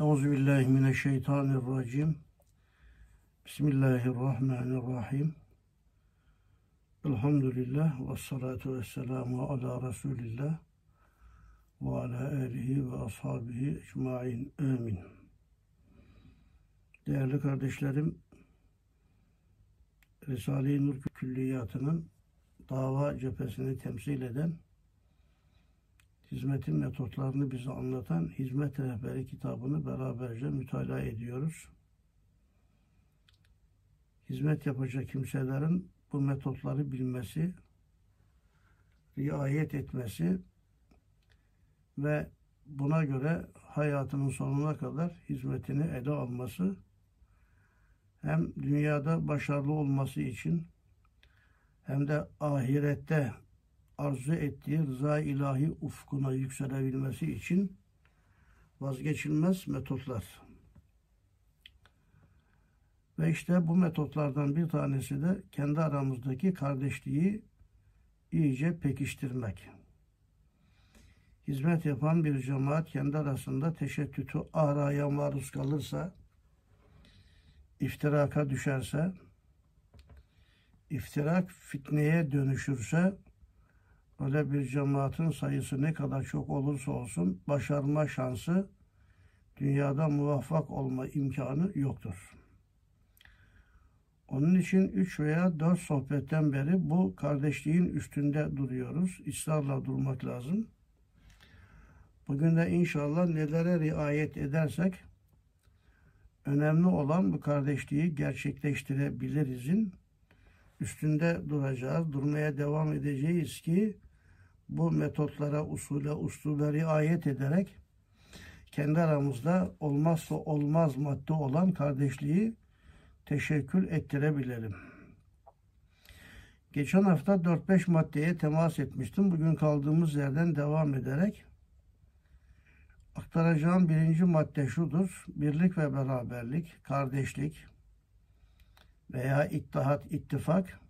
Euzu billahi mineşşeytanirracim. Bismillahirrahmanirrahim. Elhamdülillah ve salatu ve selamu ala Resulillah ve ala alihi ve ashabihi ecmain. Amin. Değerli kardeşlerim, Risale-i Nur Külliyatı'nın dava cephesini temsil eden hizmetin metotlarını bize anlatan Hizmet Rehberi kitabını beraberce mütalaa ediyoruz. Hizmet yapacak kimselerin bu metotları bilmesi, riayet etmesi ve buna göre hayatının sonuna kadar hizmetini ele alması hem dünyada başarılı olması için hem de ahirette arzu ettiği rıza ilahi ufkuna yükselebilmesi için vazgeçilmez metotlar. Ve işte bu metotlardan bir tanesi de kendi aramızdaki kardeşliği iyice pekiştirmek. Hizmet yapan bir cemaat kendi arasında teşettütü araya maruz kalırsa, iftiraka düşerse, iftirak fitneye dönüşürse, öyle bir cemaatin sayısı ne kadar çok olursa olsun başarma şansı dünyada muvaffak olma imkanı yoktur. Onun için üç veya dört sohbetten beri bu kardeşliğin üstünde duruyoruz. İsrarla durmak lazım. Bugün de inşallah nelere riayet edersek önemli olan bu kardeşliği gerçekleştirebilirizin üstünde duracağız, durmaya devam edeceğiz ki bu metotlara, usule, uslube riayet ederek kendi aramızda olmazsa olmaz madde olan kardeşliği teşekkül ettirebilelim. Geçen hafta 4-5 maddeye temas etmiştim. Bugün kaldığımız yerden devam ederek aktaracağım birinci madde şudur. Birlik ve beraberlik, kardeşlik veya ittihat, ittifak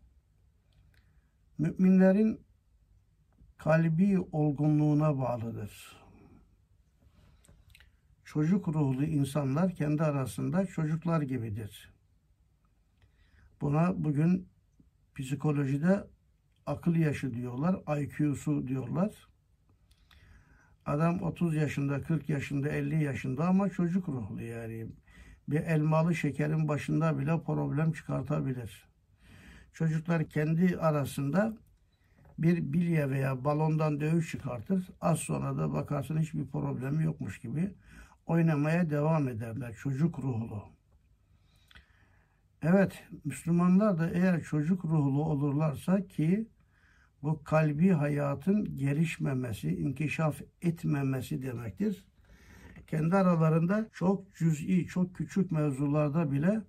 müminlerin kalbi olgunluğuna bağlıdır. Çocuk ruhlu insanlar kendi arasında çocuklar gibidir. Buna bugün psikolojide akıl yaşı diyorlar, IQ'su diyorlar. Adam 30 yaşında, 40 yaşında, 50 yaşında ama çocuk ruhlu yani. Bir elmalı şekerin başında bile problem çıkartabilir. Çocuklar kendi arasında bir bilye veya balondan dövüş çıkartır. Az sonra da bakarsın hiçbir problemi yokmuş gibi oynamaya devam ederler. Çocuk ruhlu. Evet, Müslümanlar da eğer çocuk ruhlu olurlarsa ki bu kalbi hayatın gelişmemesi, inkişaf etmemesi demektir. Kendi aralarında çok cüz'i, çok küçük mevzularda bile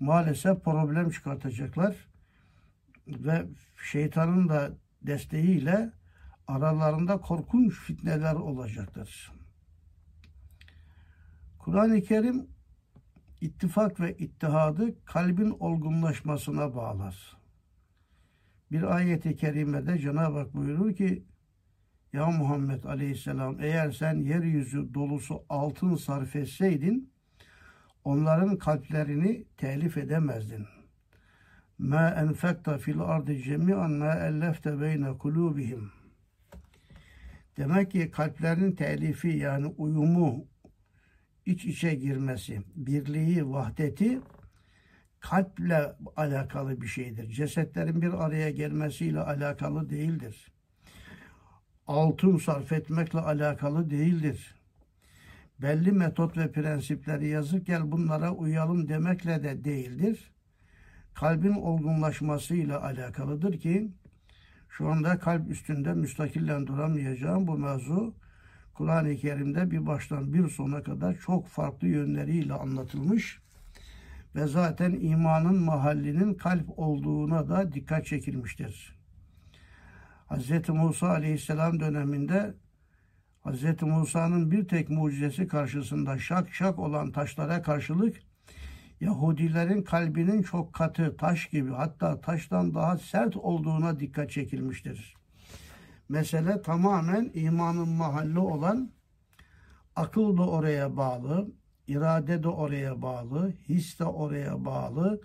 maalesef problem çıkartacaklar. Ve şeytanın da desteğiyle aralarında korkunç fitneler olacaktır. Kur'an-ı Kerim ittifak ve ittihadı kalbin olgunlaşmasına bağlar. Bir ayeti kerimede Cenab-ı Hak buyurur ki Ya Muhammed Aleyhisselam eğer sen yeryüzü dolusu altın sarf etseydin onların kalplerini telif edemezdin. Ma enfekta fil ardı cemi'an ma ellefte beyne kulubihim. Demek ki kalplerin telifi yani uyumu, iç içe girmesi, birliği, vahdeti kalple alakalı bir şeydir. Cesetlerin bir araya gelmesiyle alakalı değildir. Altın sarf etmekle alakalı değildir. Belli metot ve prensipleri yazıp gel bunlara uyalım demekle de değildir. Kalbin olgunlaşmasıyla alakalıdır ki şu anda kalp üstünde müstakillen duramayacağım bu mevzu Kur'an-ı Kerim'de bir baştan bir sona kadar çok farklı yönleriyle anlatılmış ve zaten imanın mahallinin kalp olduğuna da dikkat çekilmiştir. Hz. Musa aleyhisselam döneminde Hz. Musa'nın bir tek mucizesi karşısında şak şak olan taşlara karşılık Yahudilerin kalbinin çok katı, taş gibi hatta taştan daha sert olduğuna dikkat çekilmiştir. Mesele tamamen imanın mahalli olan akıl da oraya bağlı, irade de oraya bağlı, his de oraya bağlı,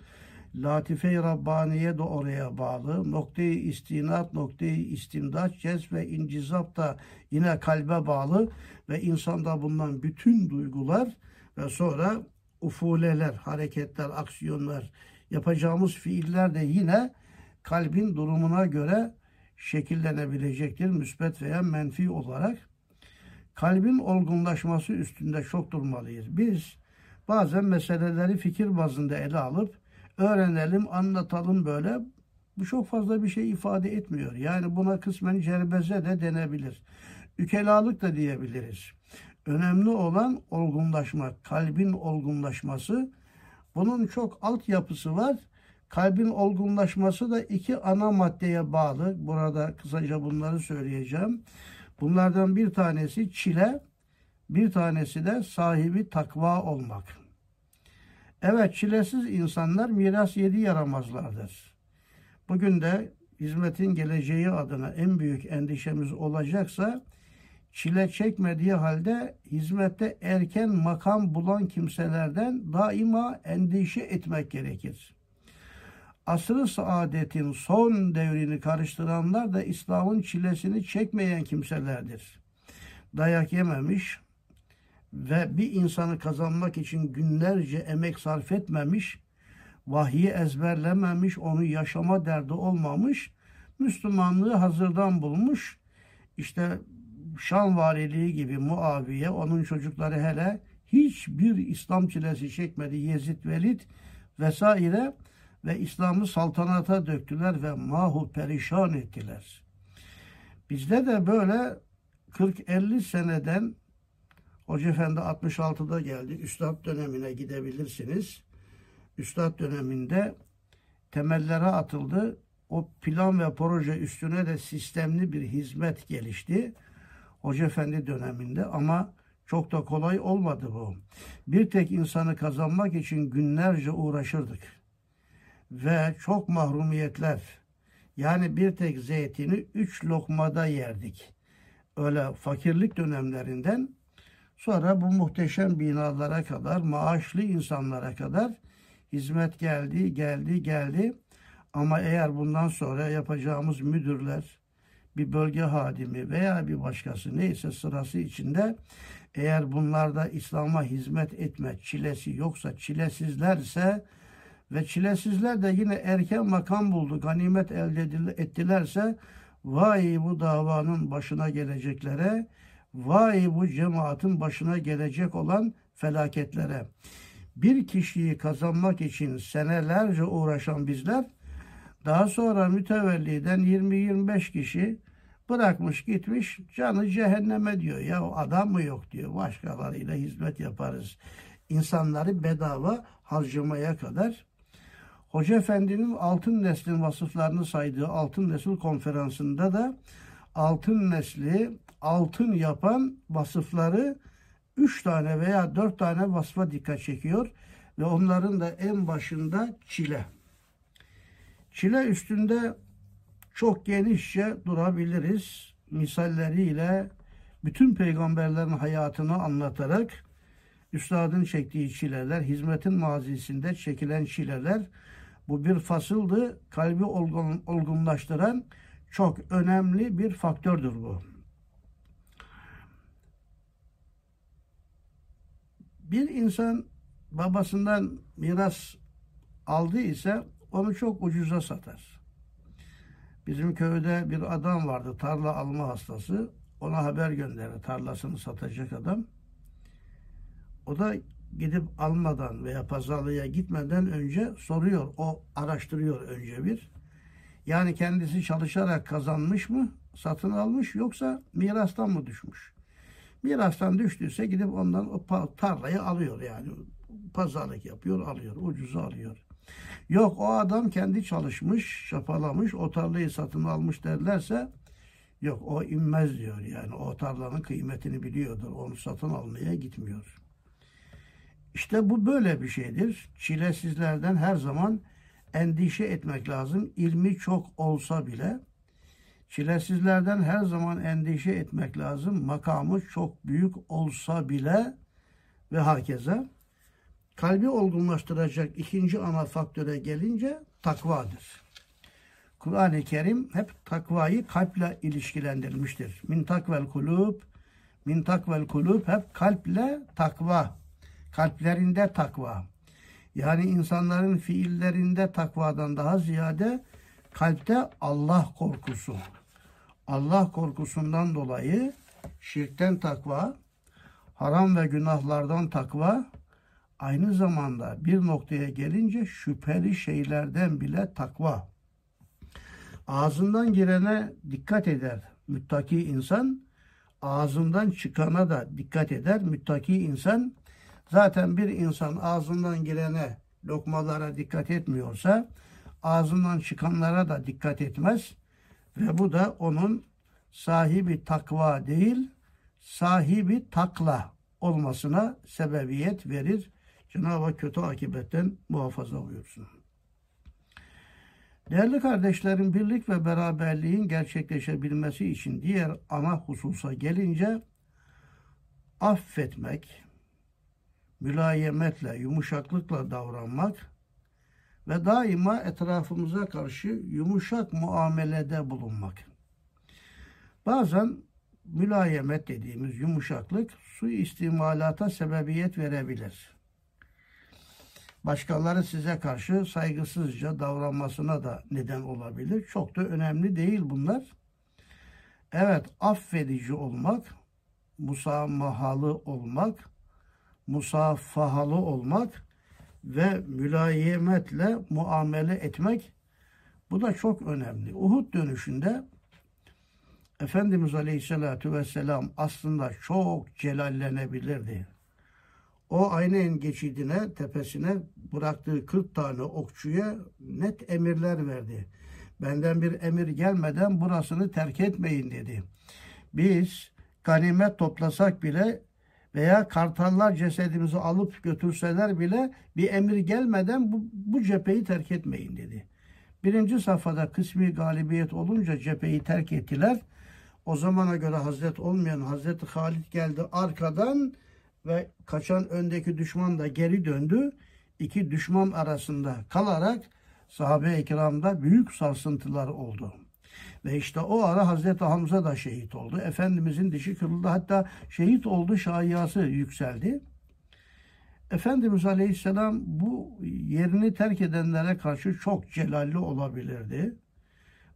latife-i Rabbaniye de oraya bağlı, noktayı istinat, noktayı istimdat, cez ve incizap da yine kalbe bağlı ve insanda bulunan bütün duygular ve sonra ufuleler, hareketler, aksiyonlar, yapacağımız fiiller de yine kalbin durumuna göre şekillenebilecektir, müsbet veya menfi olarak. Kalbin olgunlaşması üstünde çok durmalıyız. Biz bazen meseleleri fikir bazında ele alıp öğrenelim, anlatalım böyle. Bu çok fazla bir şey ifade etmiyor. Yani buna kısmen cerbeze de denebilir. Ükelalık da diyebiliriz. Önemli olan olgunlaşmak, kalbin olgunlaşması. Bunun çok altyapısı var. Kalbin olgunlaşması da iki ana maddeye bağlı. Burada kısaca bunları söyleyeceğim. Bunlardan bir tanesi çile, bir tanesi de sahibi takva olmak. Evet çilesiz insanlar miras yedi yaramazlardır. Bugün de hizmetin geleceği adına en büyük endişemiz olacaksa çile çekmediği halde hizmette erken makam bulan kimselerden daima endişe etmek gerekir. Asrı saadetin son devrini karıştıranlar da İslam'ın çilesini çekmeyen kimselerdir. Dayak yememiş ve bir insanı kazanmak için günlerce emek sarf etmemiş, vahyi ezberlememiş, onu yaşama derdi olmamış, Müslümanlığı hazırdan bulmuş, işte Şam valiliği gibi Muaviye, onun çocukları hele hiçbir İslam çilesi çekmedi. Yezid Velid vesaire ve İslam'ı saltanata döktüler ve mahu perişan ettiler. Bizde de böyle 40-50 seneden Hoca Efendi 66'da geldi. Üstad dönemine gidebilirsiniz. Üstad döneminde temellere atıldı. O plan ve proje üstüne de sistemli bir hizmet gelişti. Hoca Efendi döneminde ama çok da kolay olmadı bu. Bir tek insanı kazanmak için günlerce uğraşırdık. Ve çok mahrumiyetler. Yani bir tek zeytini üç lokmada yerdik. Öyle fakirlik dönemlerinden sonra bu muhteşem binalara kadar, maaşlı insanlara kadar hizmet geldi, geldi, geldi. Ama eğer bundan sonra yapacağımız müdürler, bir bölge hadimi veya bir başkası neyse sırası içinde eğer bunlarda İslam'a hizmet etme çilesi yoksa çilesizlerse ve çilesizler de yine erken makam buldu, ganimet elde ettilerse vay bu davanın başına geleceklere, vay bu cemaatin başına gelecek olan felaketlere. Bir kişiyi kazanmak için senelerce uğraşan bizler daha sonra mütevelliden 20-25 kişi Bırakmış gitmiş canı cehenneme diyor. Ya adam mı yok diyor. Başkalarıyla hizmet yaparız. İnsanları bedava harcamaya kadar. Hoca Efendi'nin altın neslin vasıflarını saydığı altın nesil konferansında da altın nesli altın yapan vasıfları üç tane veya dört tane vasfa dikkat çekiyor ve onların da en başında çile. Çile üstünde çok genişçe durabiliriz. Misalleriyle bütün peygamberlerin hayatını anlatarak üstadın çektiği çileler, hizmetin mazisinde çekilen çileler bu bir fasıldı. Kalbi olgun, olgunlaştıran çok önemli bir faktördür bu. Bir insan babasından miras aldı ise onu çok ucuza satar. Bizim köyde bir adam vardı tarla alma hastası. Ona haber gönderdi tarlasını satacak adam. O da gidip almadan veya pazarlığa gitmeden önce soruyor. O araştırıyor önce bir. Yani kendisi çalışarak kazanmış mı, satın almış yoksa mirastan mı düşmüş? Mirastan düştüyse gidip ondan o tarlayı alıyor yani. Pazarlık yapıyor, alıyor, ucuza alıyor. Yok o adam kendi çalışmış, çapalamış, o tarlayı satın almış derlerse yok o inmez diyor yani. O tarlanın kıymetini biliyordur. Onu satın almaya gitmiyor. İşte bu böyle bir şeydir. Çilesizlerden her zaman endişe etmek lazım. İlmi çok olsa bile çilesizlerden her zaman endişe etmek lazım. Makamı çok büyük olsa bile ve hakeza. Kalbi olgunlaştıracak ikinci ana faktöre gelince takvadır. Kur'an-ı Kerim hep takvayı kalple ilişkilendirmiştir. Min takvel kulub, min takvel kulub hep kalple takva. Kalplerinde takva. Yani insanların fiillerinde takvadan daha ziyade kalpte Allah korkusu. Allah korkusundan dolayı şirkten takva, haram ve günahlardan takva, aynı zamanda bir noktaya gelince şüpheli şeylerden bile takva. Ağzından girene dikkat eder müttaki insan, ağzından çıkana da dikkat eder müttaki insan. Zaten bir insan ağzından girene lokmalara dikkat etmiyorsa ağzından çıkanlara da dikkat etmez ve bu da onun sahibi takva değil sahibi takla olmasına sebebiyet verir. Cenab-ı Hak kötü akibetten muhafaza buyursun. Değerli kardeşlerim birlik ve beraberliğin gerçekleşebilmesi için diğer ana hususa gelince affetmek, mülayemetle, yumuşaklıkla davranmak ve daima etrafımıza karşı yumuşak muamelede bulunmak. Bazen mülayemet dediğimiz yumuşaklık su istimalata sebebiyet verebilir. Başkaları size karşı saygısızca davranmasına da neden olabilir. Çok da önemli değil bunlar. Evet affedici olmak, musamahalı olmak, musafahalı olmak ve mülayemetle muamele etmek bu da çok önemli. Uhud dönüşünde Efendimiz Aleyhisselatü Vesselam aslında çok celallenebilirdi. O aynen geçidine, tepesine bıraktığı 40 tane okçuya net emirler verdi. Benden bir emir gelmeden burasını terk etmeyin dedi. Biz ganimet toplasak bile veya kartallar cesedimizi alıp götürseler bile bir emir gelmeden bu, bu cepheyi terk etmeyin dedi. Birinci safhada kısmi galibiyet olunca cepheyi terk ettiler. O zamana göre Hazret olmayan Hazreti Halid geldi arkadan ve kaçan öndeki düşman da geri döndü. İki düşman arasında kalarak sahabe-i kiramda büyük sarsıntılar oldu. Ve işte o ara Hazreti Hamza da şehit oldu. Efendimizin dişi kırıldı. Hatta şehit oldu şayiası yükseldi. Efendimiz Aleyhisselam bu yerini terk edenlere karşı çok celalli olabilirdi.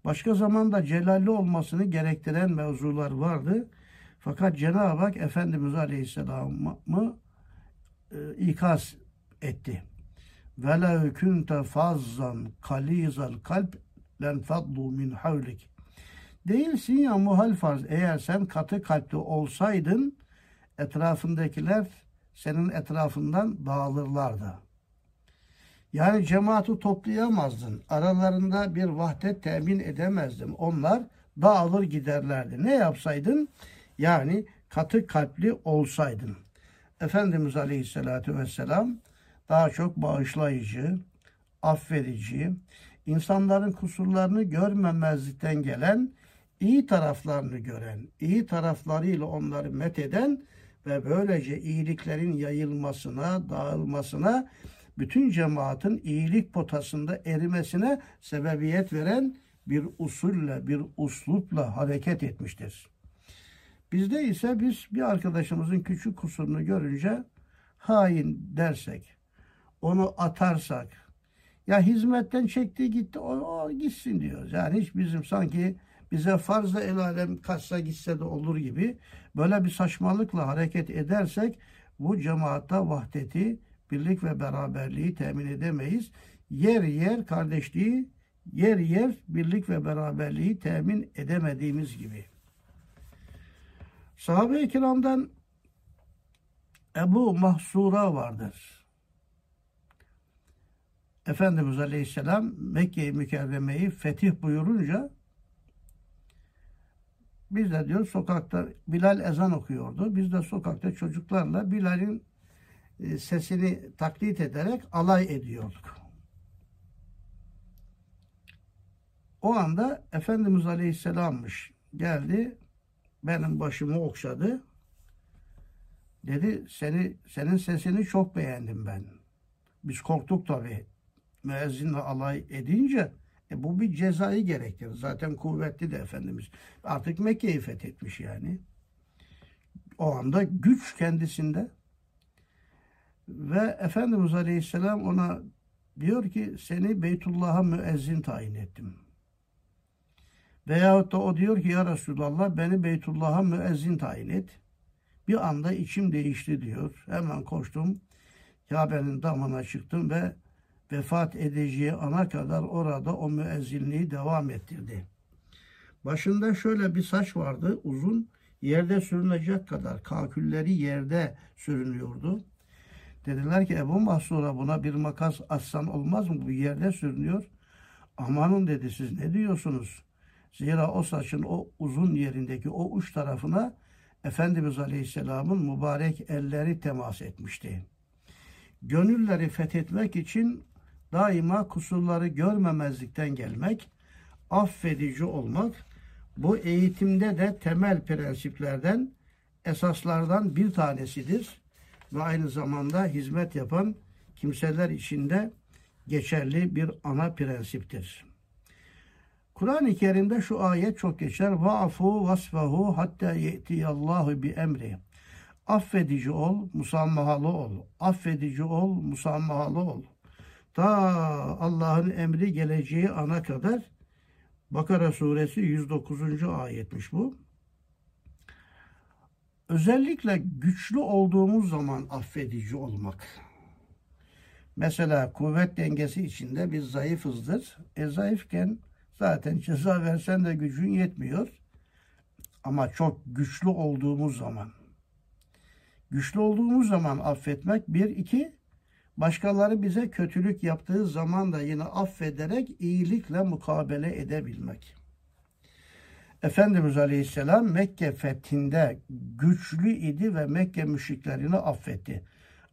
Başka zamanda celalli olmasını gerektiren mevzular vardı. Fakat Cenab-ı Hak Efendimiz Aleyhisselam'ı e, ikaz etti. Velev kunte fazzan kalizal kalp len faddu min havlik. Değilsin ya muhal farz. Eğer sen katı kalpli olsaydın etrafındakiler senin etrafından dağılırlardı. Yani cemaati toplayamazdın. Aralarında bir vahdet temin edemezdin. Onlar dağılır giderlerdi. Ne yapsaydın? Yani katı kalpli olsaydın. Efendimiz Aleyhisselatü Vesselam daha çok bağışlayıcı, affedici, insanların kusurlarını görmemezlikten gelen, iyi taraflarını gören, iyi taraflarıyla onları metheden ve böylece iyiliklerin yayılmasına, dağılmasına, bütün cemaatin iyilik potasında erimesine sebebiyet veren bir usulle, bir uslupla hareket etmiştir. Bizde ise biz bir arkadaşımızın küçük kusurunu görünce hain dersek, onu atarsak, ya hizmetten çekti gitti o, o gitsin diyoruz. Yani hiç bizim sanki bize farzla el alem kaçsa gitse de olur gibi böyle bir saçmalıkla hareket edersek bu cemaatta vahdeti, birlik ve beraberliği temin edemeyiz. Yer yer kardeşliği, yer yer birlik ve beraberliği temin edemediğimiz gibi. Sahabe-i kiramdan Ebu Mahsura vardır. Efendimiz Aleyhisselam Mekke-i Mükerreme'yi fetih buyurunca biz de diyor sokakta Bilal ezan okuyordu. Biz de sokakta çocuklarla Bilal'in e, sesini taklit ederek alay ediyorduk. O anda Efendimiz Aleyhisselam'mış geldi benim başımı okşadı Dedi seni senin sesini çok beğendim ben. Biz korktuk tabii. Müezzinle alay edince e bu bir cezayı gerektirir. Zaten kuvvetli de Efendimiz. Artık Mekke'yi fethetmiş yani. O anda güç kendisinde. Ve Efendimiz Aleyhisselam ona diyor ki seni Beytullah'a müezzin tayin ettim. Veyahut da o diyor ki ya Resulallah beni Beytullah'a müezzin tayin et. Bir anda içim değişti diyor. Hemen koştum. Kabe'nin damına çıktım ve vefat edeceği ana kadar orada o müezzinliği devam ettirdi. Başında şöyle bir saç vardı uzun yerde sürünecek kadar kakülleri yerde sürünüyordu. Dediler ki Ebu Mahsur'a buna bir makas atsan olmaz mı? Bu yerde sürünüyor. Amanın dedi siz ne diyorsunuz? Zira o saçın o uzun yerindeki o uç tarafına Efendimiz Aleyhisselam'ın mübarek elleri temas etmişti. Gönülleri fethetmek için daima kusurları görmemezlikten gelmek, affedici olmak, bu eğitimde de temel prensiplerden, esaslardan bir tanesidir ve aynı zamanda hizmet yapan kimseler içinde geçerli bir ana prensiptir. Kur'an-ı Kerim'de şu ayet çok geçer. Va'fu vasfahu hatta ye'tiyallahu bi emri. Affedici ol, musammahalı ol. Affedici ol, musammahalı ol. Ta Allah'ın emri geleceği ana kadar Bakara suresi 109. ayetmiş bu. Özellikle güçlü olduğumuz zaman affedici olmak. Mesela kuvvet dengesi içinde biz zayıfızdır. E zayıfken zaten ceza versen de gücün yetmiyor. Ama çok güçlü olduğumuz zaman. Güçlü olduğumuz zaman affetmek bir, iki, başkaları bize kötülük yaptığı zaman da yine affederek iyilikle mukabele edebilmek. Efendimiz Aleyhisselam Mekke fethinde güçlü idi ve Mekke müşriklerini affetti.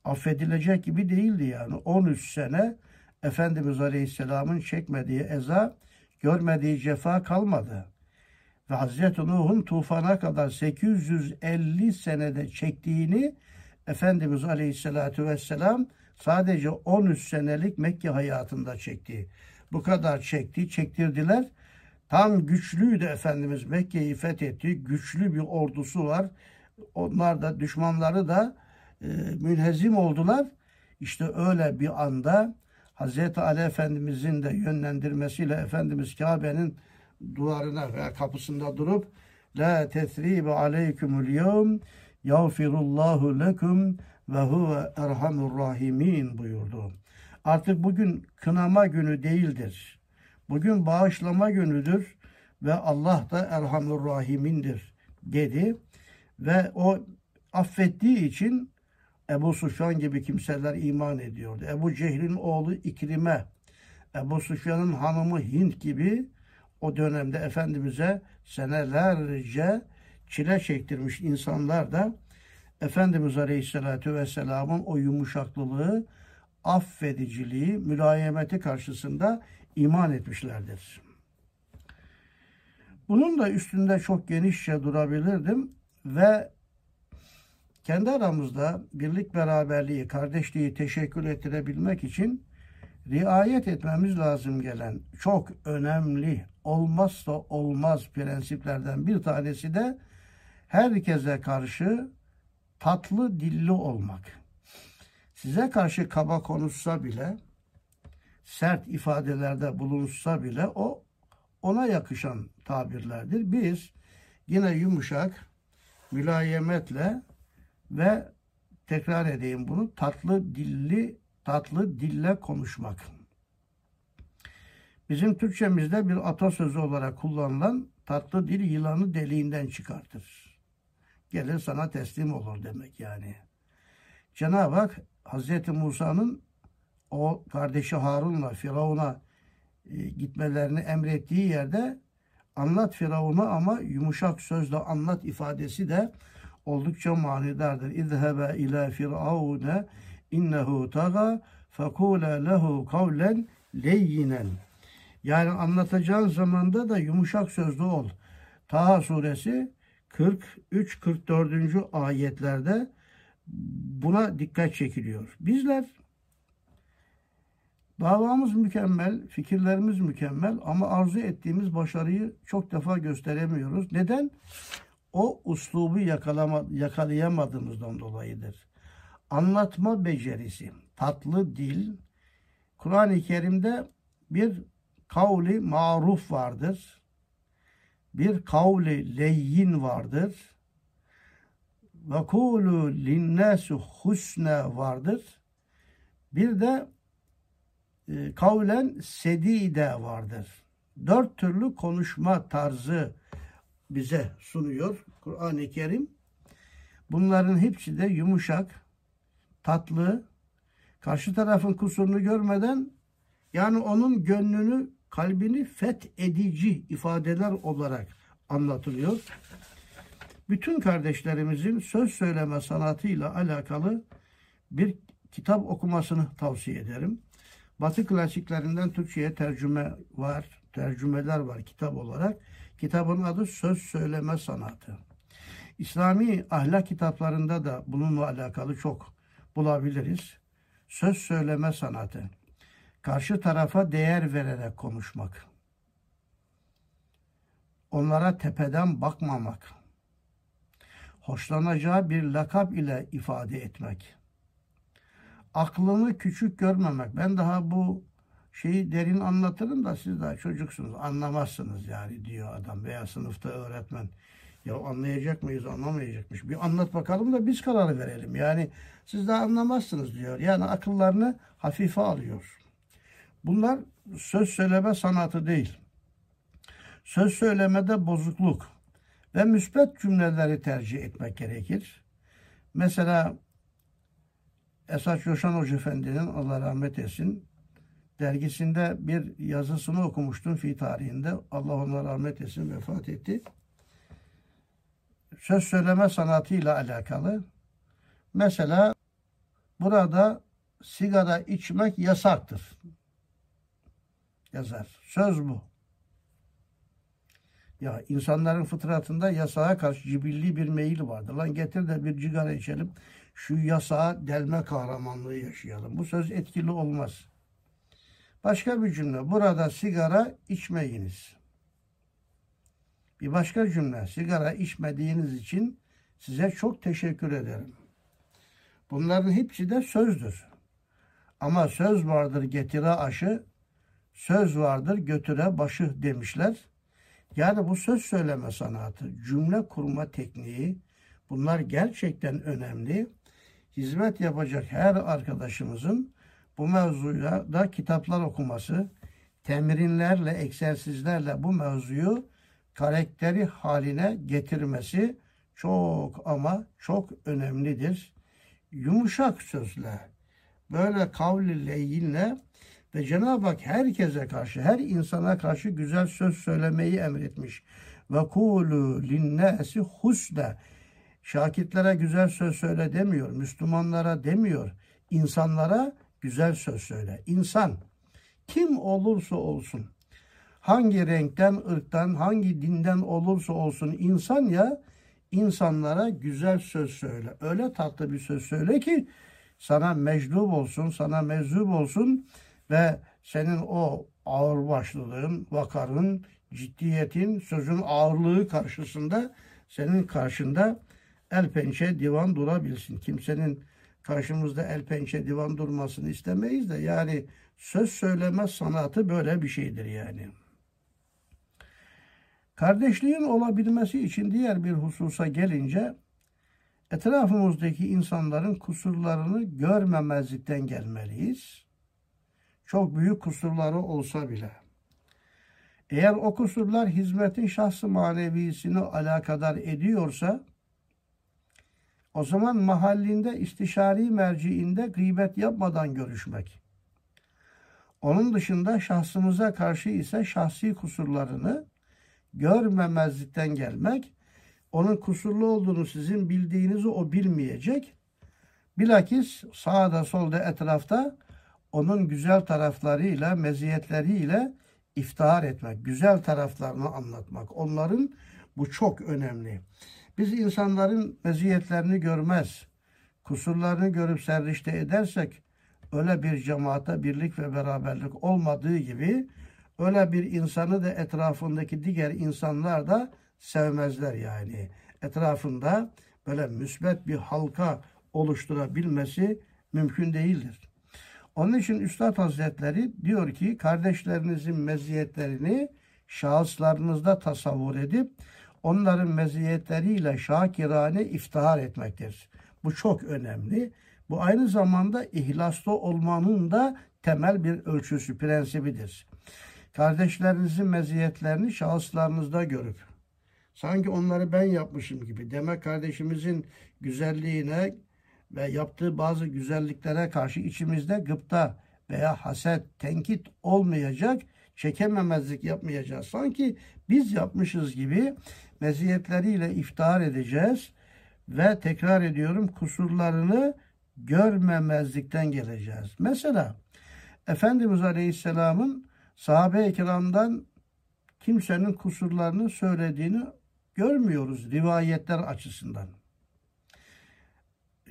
Affedilecek gibi değildi yani. 13 sene Efendimiz Aleyhisselam'ın çekmediği eza, görmediği cefa kalmadı. Ve Hazreti Nuh'un tufana kadar 850 senede çektiğini Efendimiz Aleyhisselatü Vesselam sadece 13 senelik Mekke hayatında çekti. Bu kadar çekti, çektirdiler. Tam güçlüydü Efendimiz Mekke'yi fethetti. Güçlü bir ordusu var. Onlar da düşmanları da e, münhezim oldular. İşte öyle bir anda Hazreti Ali Efendimizin de yönlendirmesiyle Efendimiz Kabe'nin duvarına veya kapısında durup La tesribe aleykümül yevm yağfirullahu lekum ve huve erhamur rahimin buyurdu. Artık bugün kınama günü değildir. Bugün bağışlama günüdür ve Allah da erhamur rahimindir dedi. Ve o affettiği için Ebu Sufyan gibi kimseler iman ediyordu. Ebu Cehil'in oğlu İkrime, Ebu Sufyan'ın hanımı Hint gibi o dönemde Efendimiz'e senelerce çile çektirmiş insanlar da Efendimiz Aleyhisselatü Vesselam'ın o yumuşaklılığı, affediciliği, mülayemeti karşısında iman etmişlerdir. Bunun da üstünde çok genişçe durabilirdim ve kendi aramızda birlik beraberliği, kardeşliği teşekkür ettirebilmek için riayet etmemiz lazım gelen çok önemli, olmazsa olmaz prensiplerden bir tanesi de herkese karşı tatlı dilli olmak. Size karşı kaba konuşsa bile, sert ifadelerde bulunsa bile o ona yakışan tabirlerdir. Biz yine yumuşak, mülayemetle ve tekrar edeyim bunu tatlı dilli tatlı dille konuşmak. Bizim Türkçemizde bir atasözü olarak kullanılan tatlı dil yılanı deliğinden çıkartır. Gelir sana teslim olur demek yani. Cenab-ı Hak Hazreti Musa'nın o kardeşi Harun'la Firavun'a e, gitmelerini emrettiği yerde anlat Firavun'a ama yumuşak sözle anlat ifadesi de oldukça manidardır. İzhebe ila firavune innehu taga fekule lehu kavlen leyyinen. Yani anlatacağın zamanda da yumuşak sözlü ol. Taha suresi 43-44. ayetlerde buna dikkat çekiliyor. Bizler davamız mükemmel, fikirlerimiz mükemmel ama arzu ettiğimiz başarıyı çok defa gösteremiyoruz. Neden? O uslubu yakalama, yakalayamadığımızdan dolayıdır. Anlatma becerisi, tatlı dil, Kur'an-ı Kerim'de bir kavli maruf vardır. Bir kavli leyyin vardır. Ve kulu linnâsu husne vardır. Bir de e, kavlen sedide vardır. Dört türlü konuşma tarzı bize sunuyor Kur'an-ı Kerim. Bunların hepsi de yumuşak, tatlı, karşı tarafın kusurunu görmeden yani onun gönlünü, kalbini fethedici ifadeler olarak anlatılıyor. Bütün kardeşlerimizin söz söyleme sanatıyla alakalı bir kitap okumasını tavsiye ederim. Batı klasiklerinden Türkçe'ye tercüme var, tercümeler var kitap olarak. Kitabın adı Söz Söyleme Sanatı. İslami ahlak kitaplarında da bununla alakalı çok bulabiliriz. Söz söyleme sanatı. Karşı tarafa değer vererek konuşmak. Onlara tepeden bakmamak. Hoşlanacağı bir lakap ile ifade etmek. Aklını küçük görmemek. Ben daha bu şeyi derin anlatırım da siz daha çocuksunuz anlamazsınız yani diyor adam veya sınıfta öğretmen. Ya anlayacak mıyız anlamayacakmış. Bir anlat bakalım da biz kararı verelim. Yani siz daha anlamazsınız diyor. Yani akıllarını hafife alıyor. Bunlar söz söyleme sanatı değil. Söz söylemede bozukluk ve müspet cümleleri tercih etmek gerekir. Mesela Esat Coşan Hoca Efendi'nin Allah rahmet etsin dergisinde bir yazısını okumuştum fi tarihinde. Allah ona rahmet etsin vefat etti. Söz söyleme sanatıyla alakalı. Mesela burada sigara içmek yasaktır. Yazar. Söz bu. Ya insanların fıtratında yasağa karşı cibilli bir meyil vardır. Lan getir de bir cigara içelim. Şu yasağa delme kahramanlığı yaşayalım. Bu söz etkili olmaz. Başka bir cümle. Burada sigara içmeyiniz. Bir başka cümle. Sigara içmediğiniz için size çok teşekkür ederim. Bunların hepsi de sözdür. Ama söz vardır getire aşı, söz vardır götüre başı demişler. Yani bu söz söyleme sanatı, cümle kurma tekniği bunlar gerçekten önemli. Hizmet yapacak her arkadaşımızın bu mevzuya da kitaplar okuması, temrinlerle, egzersizlerle bu mevzuyu karakteri haline getirmesi çok ama çok önemlidir. Yumuşak sözle, böyle kavli leyinle ve Cenab-ı Hak herkese karşı, her insana karşı güzel söz söylemeyi emretmiş. Ve kulu linnâsi husne. Şakitlere güzel söz söyle demiyor. Müslümanlara demiyor. insanlara güzel söz söyle. İnsan kim olursa olsun, hangi renkten, ırktan, hangi dinden olursa olsun insan ya insanlara güzel söz söyle. Öyle tatlı bir söz söyle ki sana meclub olsun, sana mezub olsun ve senin o ağır başlılığın, vakarın, ciddiyetin, sözün ağırlığı karşısında senin karşında el pençe divan durabilsin. Kimsenin karşımızda el pençe divan durmasını istemeyiz de yani söz söyleme sanatı böyle bir şeydir yani. Kardeşliğin olabilmesi için diğer bir hususa gelince etrafımızdaki insanların kusurlarını görmemezlikten gelmeliyiz. Çok büyük kusurları olsa bile. Eğer o kusurlar hizmetin şahsı manevisini alakadar ediyorsa o zaman mahallinde istişari merciinde gıybet yapmadan görüşmek. Onun dışında şahsımıza karşı ise şahsi kusurlarını görmemezlikten gelmek, onun kusurlu olduğunu sizin bildiğinizi o bilmeyecek. Bilakis sağda solda etrafta onun güzel taraflarıyla, meziyetleriyle iftihar etmek, güzel taraflarını anlatmak. Onların bu çok önemli. Biz insanların meziyetlerini görmez, kusurlarını görüp serrişte edersek öyle bir cemaate birlik ve beraberlik olmadığı gibi öyle bir insanı da etrafındaki diğer insanlar da sevmezler yani. Etrafında böyle müsbet bir halka oluşturabilmesi mümkün değildir. Onun için Üstad Hazretleri diyor ki kardeşlerinizin meziyetlerini şahıslarınızda tasavvur edip onların meziyetleriyle şakirane iftihar etmektir. Bu çok önemli. Bu aynı zamanda ihlaslı olmanın da temel bir ölçüsü, prensibidir. Kardeşlerinizin meziyetlerini şahıslarınızda görüp sanki onları ben yapmışım gibi demek kardeşimizin güzelliğine ve yaptığı bazı güzelliklere karşı içimizde gıpta veya haset, tenkit olmayacak, çekememezlik yapmayacağız. Sanki biz yapmışız gibi meziyetleriyle iftihar edeceğiz ve tekrar ediyorum kusurlarını görmemezlikten geleceğiz. Mesela Efendimiz Aleyhisselam'ın sahabe-i kiramdan kimsenin kusurlarını söylediğini görmüyoruz rivayetler açısından.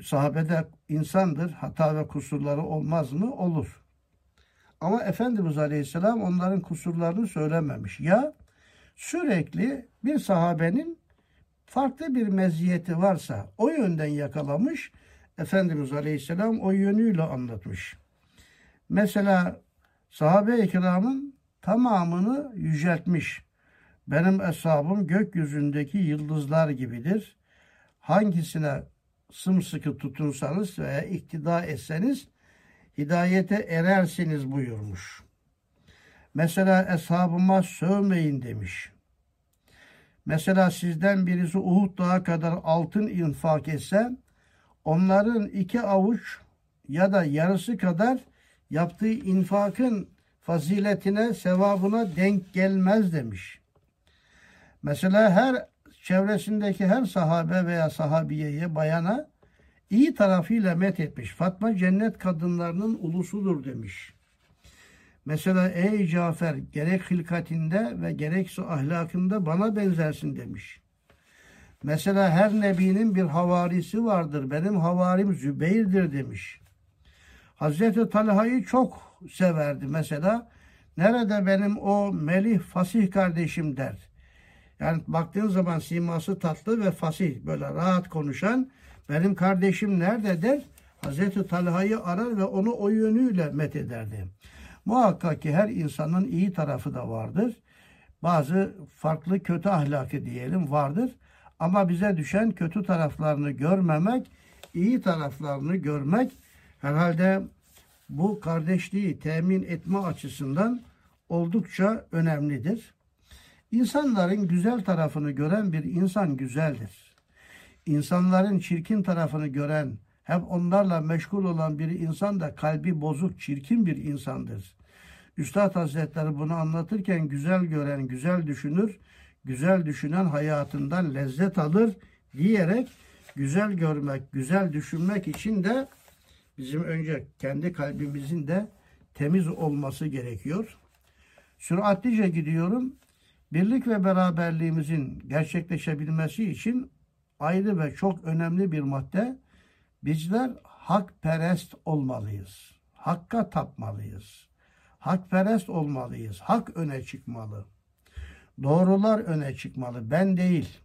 Sahabede insandır, hata ve kusurları olmaz mı? Olur. Ama Efendimiz Aleyhisselam onların kusurlarını söylememiş. Ya sürekli bir sahabenin farklı bir meziyeti varsa o yönden yakalamış, Efendimiz Aleyhisselam o yönüyle anlatmış. Mesela sahabe-i kiramın tamamını yüceltmiş. Benim hesabım gökyüzündeki yıldızlar gibidir. Hangisine sımsıkı tutunsanız veya iktida etseniz hidayete erersiniz buyurmuş. Mesela eshabıma sövmeyin demiş. Mesela sizden birisi Uhud dağı kadar altın infak etse onların iki avuç ya da yarısı kadar yaptığı infakın faziletine, sevabına denk gelmez demiş. Mesela her çevresindeki her sahabe veya sahabiyeye, bayana iyi tarafıyla met etmiş. Fatma cennet kadınlarının ulusudur demiş. Mesela ey Cafer gerek hilkatinde ve gerekse ahlakında bana benzersin demiş. Mesela her nebinin bir havarisi vardır. Benim havarim Zübeyir'dir demiş. Hazreti Talha'yı çok severdi mesela. Nerede benim o melih fasih kardeşim der. Yani baktığın zaman siması tatlı ve fasih böyle rahat konuşan benim kardeşim nerede der. Hazreti Talha'yı arar ve onu o yönüyle met ederdi. Muhakkak ki her insanın iyi tarafı da vardır. Bazı farklı kötü ahlakı diyelim vardır. Ama bize düşen kötü taraflarını görmemek, iyi taraflarını görmek herhalde bu kardeşliği temin etme açısından oldukça önemlidir. İnsanların güzel tarafını gören bir insan güzeldir. İnsanların çirkin tarafını gören, hep onlarla meşgul olan bir insan da kalbi bozuk, çirkin bir insandır. Üstad Hazretleri bunu anlatırken güzel gören güzel düşünür, güzel düşünen hayatından lezzet alır diyerek güzel görmek, güzel düşünmek için de bizim önce kendi kalbimizin de temiz olması gerekiyor. Süratlice gidiyorum. Birlik ve beraberliğimizin gerçekleşebilmesi için ayrı ve çok önemli bir madde bizler hakperest olmalıyız. Hakka tapmalıyız. Hakperest olmalıyız. Hak öne çıkmalı. Doğrular öne çıkmalı. Ben değil.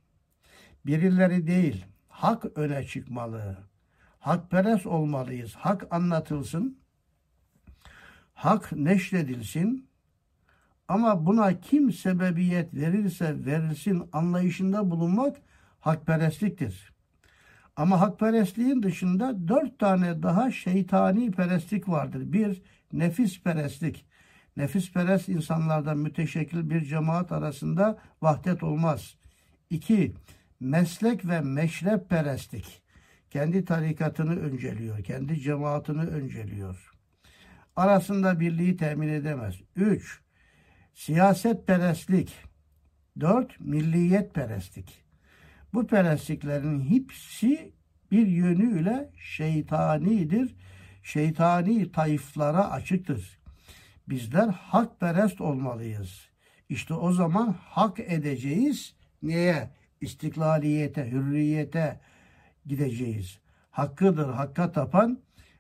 Birileri değil. Hak öne çıkmalı. Hakperest olmalıyız. Hak anlatılsın. Hak neşredilsin. Ama buna kim sebebiyet verirse verilsin anlayışında bulunmak hakperestliktir. Ama hakperestliğin dışında dört tane daha şeytani perestlik vardır. Bir, nefis perestlik. Nefis perest insanlardan müteşekkil bir cemaat arasında vahdet olmaz. İki, meslek ve meşrep perestlik. Kendi tarikatını önceliyor, kendi cemaatini önceliyor. Arasında birliği temin edemez. Üç, siyaset perestlik. Dört, milliyet perestlik. Bu perestliklerin hepsi bir yönüyle şeytanidir. Şeytani tayflara açıktır. Bizler hakperest olmalıyız. İşte o zaman hak edeceğiz. Neye? İstiklaliyete, hürriyete gideceğiz. hakkıdır, hakka tapan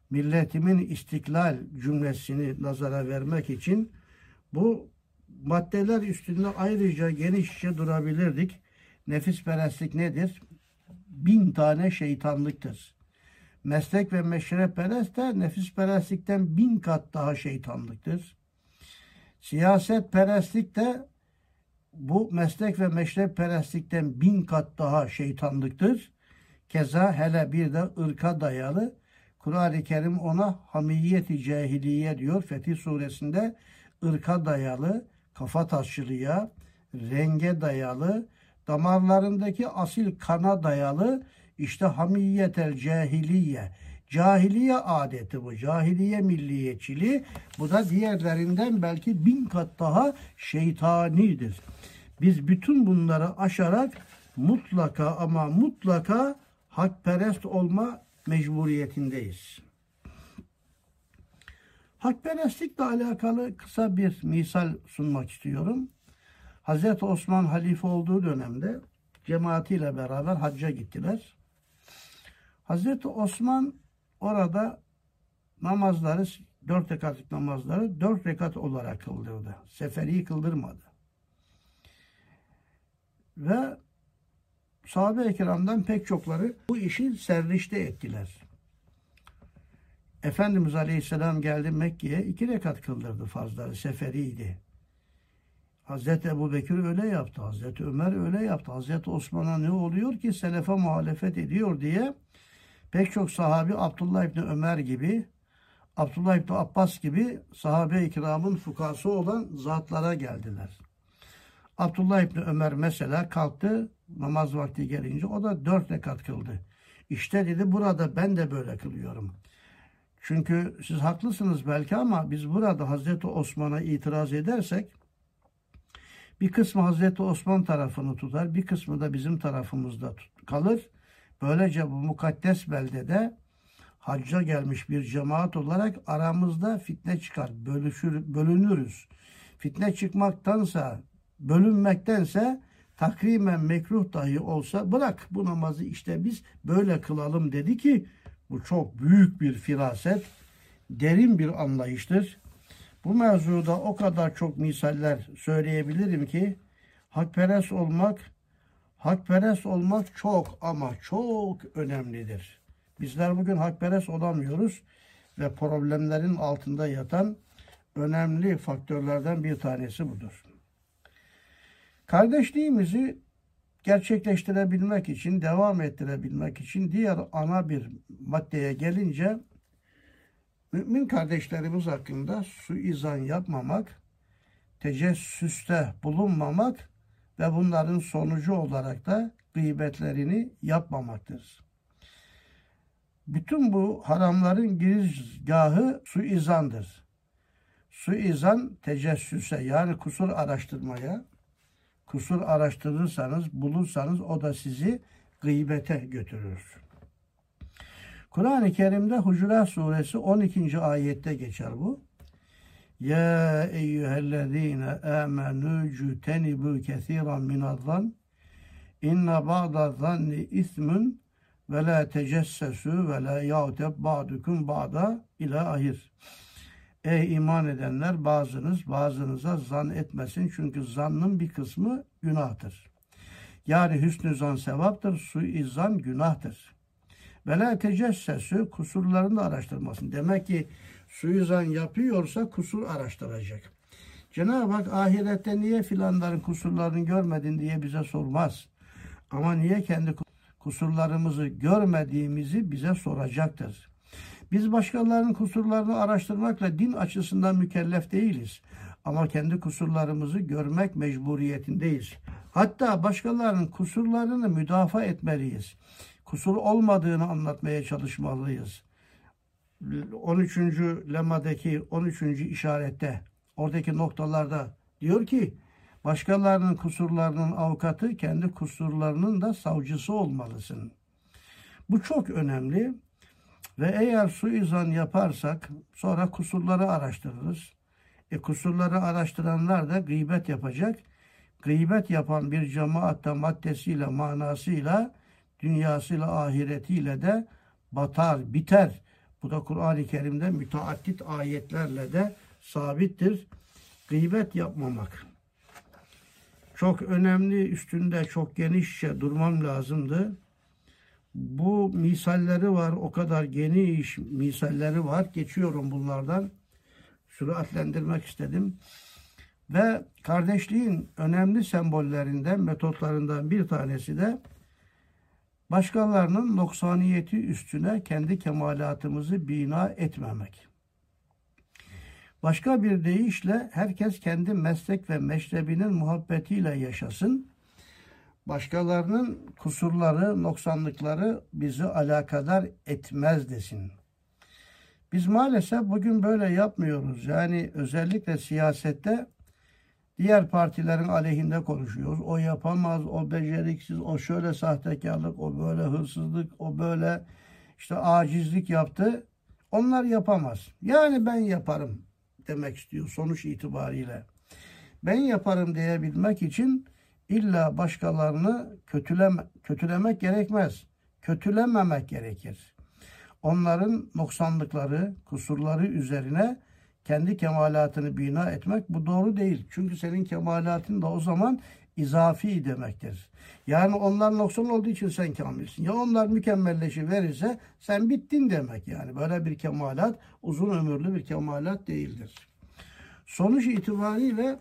milletimin istiklal cümlesini nazara vermek için bu maddeler üstünde ayrıca genişçe durabilirdik. Nefis perestlik nedir? Bin tane şeytanlıktır. Meslek ve meşrep perest de nefis perestlikten bin kat daha şeytanlıktır. Siyaset perestlik de bu meslek ve meşrep perestlikten bin kat daha şeytanlıktır. Keza hele bir de ırka dayalı Kur'an-ı Kerim ona hamiyeti cahiliye diyor Fetih suresinde ırka dayalı, kafa taşçılığa, renge dayalı, damarlarındaki asil kana dayalı işte hamiyetel cahiliye. Cahiliye adeti bu. Cahiliye milliyetçiliği. Bu da diğerlerinden belki bin kat daha şeytanidir. Biz bütün bunları aşarak mutlaka ama mutlaka hakperest olma mecburiyetindeyiz. Hakperestlikle alakalı kısa bir misal sunmak istiyorum. Hazreti Osman halife olduğu dönemde cemaatiyle beraber hacca gittiler. Hazreti Osman orada namazları, dört rekatlık namazları dört rekat olarak kıldırdı. Seferi kıldırmadı. Ve sahabe-i kiramdan pek çokları bu işi serrişte ettiler. Efendimiz Aleyhisselam geldi Mekke'ye iki rekat kıldırdı fazları, seferiydi. Hazreti Ebu Bekir öyle yaptı, Hazreti Ömer öyle yaptı, Hazreti Osman'a ne oluyor ki selefe muhalefet ediyor diye pek çok sahabi Abdullah İbni Ömer gibi, Abdullah İbni Abbas gibi sahabe-i kiramın fukası olan zatlara geldiler. Abdullah İbni Ömer mesela kalktı namaz vakti gelince o da dört rekat kıldı. İşte dedi burada ben de böyle kılıyorum. Çünkü siz haklısınız belki ama biz burada Hazreti Osman'a itiraz edersek bir kısmı Hazreti Osman tarafını tutar, bir kısmı da bizim tarafımızda kalır. Böylece bu mukaddes beldede hacca gelmiş bir cemaat olarak aramızda fitne çıkar, bölüşür, bölünürüz. Fitne çıkmaktansa, bölünmektense takrimen mekruh dahi olsa bırak bu namazı işte biz böyle kılalım dedi ki bu çok büyük bir firaset, derin bir anlayıştır. Bu mevzuda o kadar çok misaller söyleyebilirim ki hakperest olmak hakperest olmak çok ama çok önemlidir. Bizler bugün hakperest olamıyoruz ve problemlerin altında yatan önemli faktörlerden bir tanesi budur. Kardeşliğimizi gerçekleştirebilmek için, devam ettirebilmek için diğer ana bir maddeye gelince mümin kardeşlerimiz hakkında suizan yapmamak, tecessüste bulunmamak ve bunların sonucu olarak da gıybetlerini yapmamaktır. Bütün bu haramların girizgahı suizandır. Suizan tecessüse yani kusur araştırmaya, kusur araştırırsanız, bulursanız o da sizi gıybete götürür. Kur'an-ı Kerim'de Hucurat suresi 12. ayette geçer bu. Ya eyyühellezine amenu cütenibu kesiran minaddan inne ba'da zanni ismun ve la tecessesu ve la yağteb ba'dukum ba'da ila ahir. Ey iman edenler bazınız bazınıza zan etmesin çünkü zannın bir kısmı günahtır. Yani hüsnü zan sevaptır, suizan günahtır. Ve la kusurlarını da araştırmasın. Demek ki suizan yapıyorsa kusur araştıracak. Cenab-ı Hak ahirette niye filanların kusurlarını görmedin diye bize sormaz. Ama niye kendi kusurlarımızı görmediğimizi bize soracaktır. Biz başkalarının kusurlarını araştırmakla din açısından mükellef değiliz. Ama kendi kusurlarımızı görmek mecburiyetindeyiz. Hatta başkalarının kusurlarını müdafaa etmeliyiz. Kusur olmadığını anlatmaya çalışmalıyız. 13. lemadaki 13. işarette oradaki noktalarda diyor ki başkalarının kusurlarının avukatı kendi kusurlarının da savcısı olmalısın. Bu çok önemli. Ve eğer suizan yaparsak sonra kusurları araştırırız. E kusurları araştıranlar da gıybet yapacak. Gıybet yapan bir cemaatta maddesiyle, manasıyla, dünyasıyla, ahiretiyle de batar, biter. Bu da Kur'an-ı Kerim'de müteaddit ayetlerle de sabittir. Gıybet yapmamak. Çok önemli, üstünde çok genişçe durmam lazımdı. Bu misalleri var, o kadar geniş misalleri var. Geçiyorum bunlardan. Süratlendirmek istedim. Ve kardeşliğin önemli sembollerinden, metotlarından bir tanesi de başkalarının noksaniyeti üstüne kendi kemalatımızı bina etmemek. Başka bir deyişle herkes kendi meslek ve meşrebinin muhabbetiyle yaşasın. Başkalarının kusurları, noksanlıkları bizi alakadar etmez desin. Biz maalesef bugün böyle yapmıyoruz. Yani özellikle siyasette diğer partilerin aleyhinde konuşuyoruz. O yapamaz, o beceriksiz, o şöyle sahtekarlık, o böyle hırsızlık, o böyle işte acizlik yaptı. Onlar yapamaz. Yani ben yaparım demek istiyor sonuç itibariyle. Ben yaparım diyebilmek için illa başkalarını kötüleme, kötülemek gerekmez. Kötülememek gerekir. Onların noksanlıkları, kusurları üzerine kendi kemalatını bina etmek bu doğru değil. Çünkü senin kemalatın da o zaman izafi demektir. Yani onlar noksan olduğu için sen kamilsin. Ya onlar mükemmelleşi verirse sen bittin demek yani. Böyle bir kemalat uzun ömürlü bir kemalat değildir. Sonuç itibariyle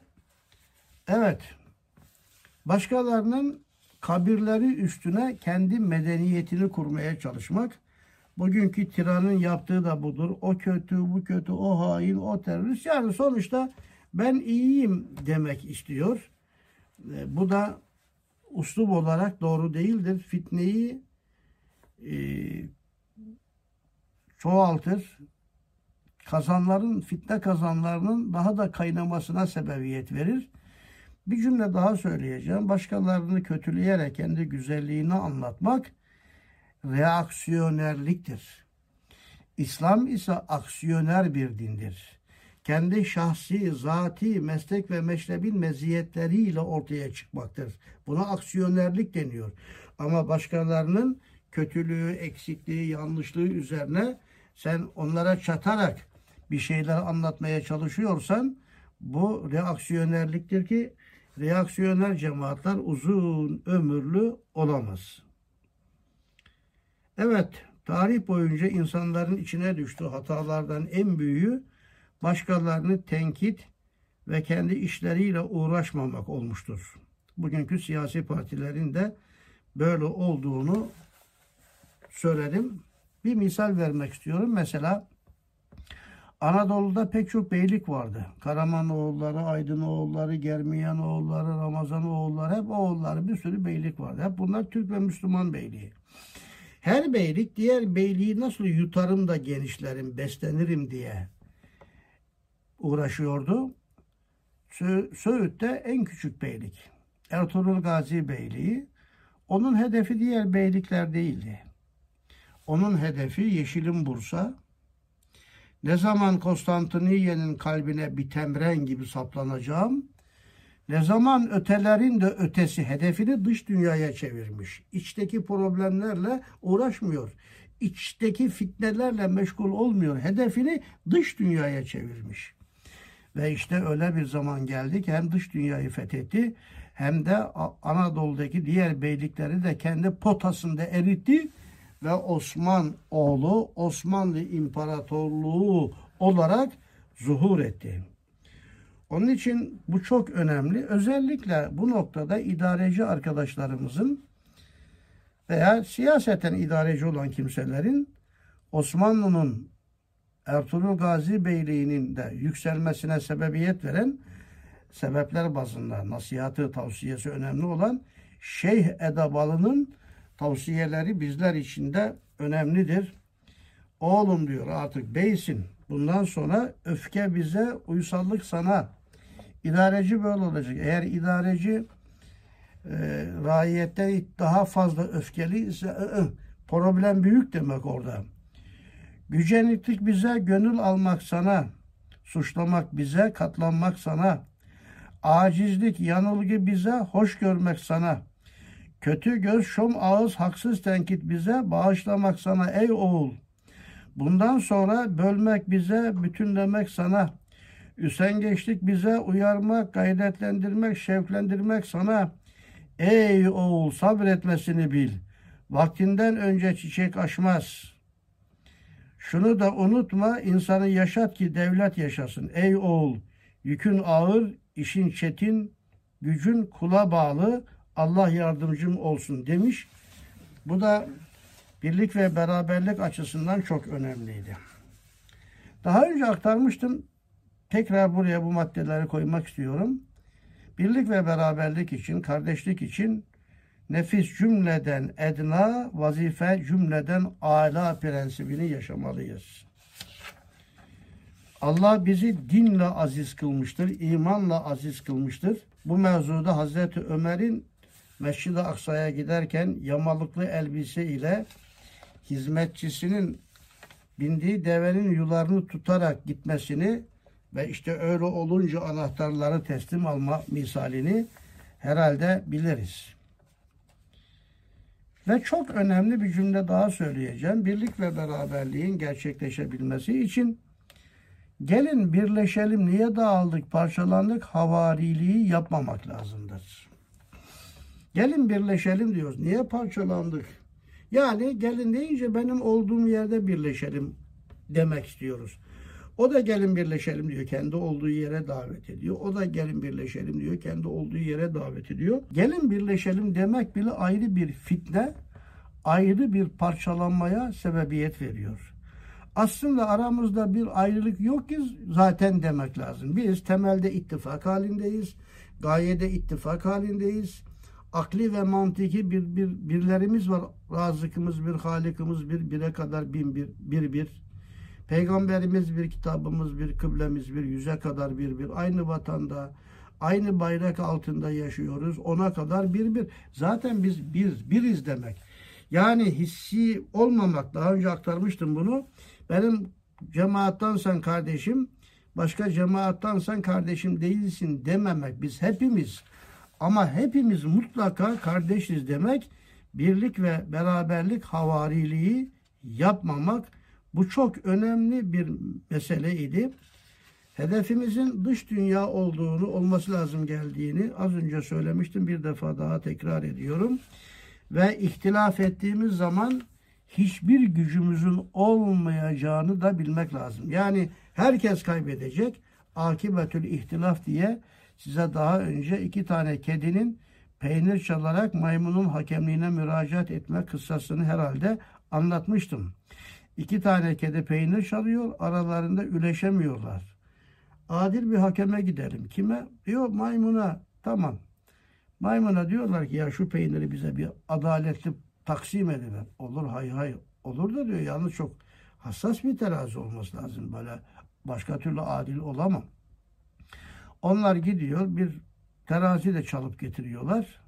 evet başkalarının kabirleri üstüne kendi medeniyetini kurmaya çalışmak Bugünkü tiranın yaptığı da budur. O kötü, bu kötü, o hain, o terörist. Yani sonuçta ben iyiyim demek istiyor. E, bu da uslup olarak doğru değildir. Fitneyi e, çoğaltır. Kazanların, fitne kazanlarının daha da kaynamasına sebebiyet verir. Bir cümle daha söyleyeceğim. Başkalarını kötüleyerek kendi güzelliğini anlatmak reaksiyonerliktir. İslam ise aksiyoner bir dindir. Kendi şahsi, zati, meslek ve meşrebin meziyetleriyle ortaya çıkmaktır. Buna aksiyonerlik deniyor. Ama başkalarının kötülüğü, eksikliği, yanlışlığı üzerine sen onlara çatarak bir şeyler anlatmaya çalışıyorsan bu reaksiyonerliktir ki reaksiyoner cemaatler uzun ömürlü olamaz. Evet, tarih boyunca insanların içine düştüğü hatalardan en büyüğü başkalarını tenkit ve kendi işleriyle uğraşmamak olmuştur. Bugünkü siyasi partilerin de böyle olduğunu söyledim. Bir misal vermek istiyorum. Mesela Anadolu'da pek çok beylik vardı. Karamanoğulları, Aydınoğulları, Germiyanoğulları, Ramazanoğulları hep oğulları bir sürü beylik vardı. Hep bunlar Türk ve Müslüman beyliği. Her beylik diğer beyliği nasıl yutarım da genişlerim, beslenirim diye uğraşıyordu. Söğüt'te en küçük beylik. Ertuğrul Gazi Beyliği. Onun hedefi diğer beylikler değildi. Onun hedefi Yeşilim Bursa. Ne zaman Konstantiniye'nin kalbine bir temren gibi saplanacağım, ne zaman ötelerin de ötesi hedefini dış dünyaya çevirmiş. İçteki problemlerle uğraşmıyor. İçteki fitnelerle meşgul olmuyor. Hedefini dış dünyaya çevirmiş. Ve işte öyle bir zaman geldi ki hem dış dünyayı fethetti hem de Anadolu'daki diğer beylikleri de kendi potasında eritti ve Osman oğlu Osmanlı İmparatorluğu olarak zuhur etti. Onun için bu çok önemli. Özellikle bu noktada idareci arkadaşlarımızın veya siyaseten idareci olan kimselerin Osmanlı'nın Ertuğrul Gazi Beyliği'nin de yükselmesine sebebiyet veren sebepler bazında nasihatı, tavsiyesi önemli olan Şeyh Edabalı'nın tavsiyeleri bizler için de önemlidir. Oğlum diyor artık beysin. Bundan sonra öfke bize, uysallık sana. İdareci böyle olacak. Eğer idareci e, raiyette daha fazla öfkeli ise ı, ı, problem büyük demek orada. Güceniklik bize, gönül almak sana, suçlamak bize, katlanmak sana, acizlik, yanılgı bize, hoş görmek sana, Kötü göz, şom ağız, haksız tenkit bize, bağışlamak sana ey oğul. Bundan sonra bölmek bize, bütünlemek sana. Üsengeçlik bize, uyarmak, gayretlendirmek, şevklendirmek sana. Ey oğul sabretmesini bil. Vaktinden önce çiçek açmaz. Şunu da unutma, insanı yaşat ki devlet yaşasın. Ey oğul, yükün ağır, işin çetin, gücün kula bağlı, Allah yardımcım olsun demiş. Bu da birlik ve beraberlik açısından çok önemliydi. Daha önce aktarmıştım. Tekrar buraya bu maddeleri koymak istiyorum. Birlik ve beraberlik için, kardeşlik için nefis cümleden edna, vazife cümleden ala prensibini yaşamalıyız. Allah bizi dinle aziz kılmıştır, imanla aziz kılmıştır. Bu mevzuda Hazreti Ömer'in Mescid-i Aksa'ya giderken yamalıklı elbise ile hizmetçisinin bindiği devenin yularını tutarak gitmesini ve işte öyle olunca anahtarları teslim alma misalini herhalde biliriz. Ve çok önemli bir cümle daha söyleyeceğim. Birlik ve beraberliğin gerçekleşebilmesi için gelin birleşelim niye dağıldık parçalandık havariliği yapmamak lazımdır. Gelin birleşelim diyoruz. Niye parçalandık? Yani gelin deyince benim olduğum yerde birleşelim demek istiyoruz. O da gelin birleşelim diyor. Kendi olduğu yere davet ediyor. O da gelin birleşelim diyor. Kendi olduğu yere davet ediyor. Gelin birleşelim demek bile ayrı bir fitne, ayrı bir parçalanmaya sebebiyet veriyor. Aslında aramızda bir ayrılık yok ki zaten demek lazım. Biz temelde ittifak halindeyiz. Gayede ittifak halindeyiz. Akli ve mantiki bir, bir birlerimiz var. Razıkımız bir, halikimiz bir, bire kadar bin bir, bir bir. Peygamberimiz bir, kitabımız bir, kıblemiz bir, yüze kadar bir bir. Aynı vatanda, aynı bayrak altında yaşıyoruz. Ona kadar bir bir. Zaten biz bir, biriz demek. Yani hissi olmamak, daha önce aktarmıştım bunu. Benim cemaattansan kardeşim, başka cemaattansan kardeşim değilsin dememek. Biz hepimiz ama hepimiz mutlaka kardeşiz demek. Birlik ve beraberlik havariliği yapmamak bu çok önemli bir meseleydi. Hedefimizin dış dünya olduğunu, olması lazım geldiğini az önce söylemiştim. Bir defa daha tekrar ediyorum. Ve ihtilaf ettiğimiz zaman hiçbir gücümüzün olmayacağını da bilmek lazım. Yani herkes kaybedecek. Akibetül ihtilaf diye size daha önce iki tane kedinin peynir çalarak maymunun hakemliğine müracaat etme kıssasını herhalde anlatmıştım. İki tane kedi peynir çalıyor, aralarında üleşemiyorlar. Adil bir hakeme gidelim. Kime? Diyor maymuna. Tamam. Maymuna diyorlar ki ya şu peyniri bize bir adaletli taksim ediver. Olur hay hay. Olur da diyor yalnız çok hassas bir terazi olması lazım. Böyle başka türlü adil olamam. Onlar gidiyor bir terazi de çalıp getiriyorlar.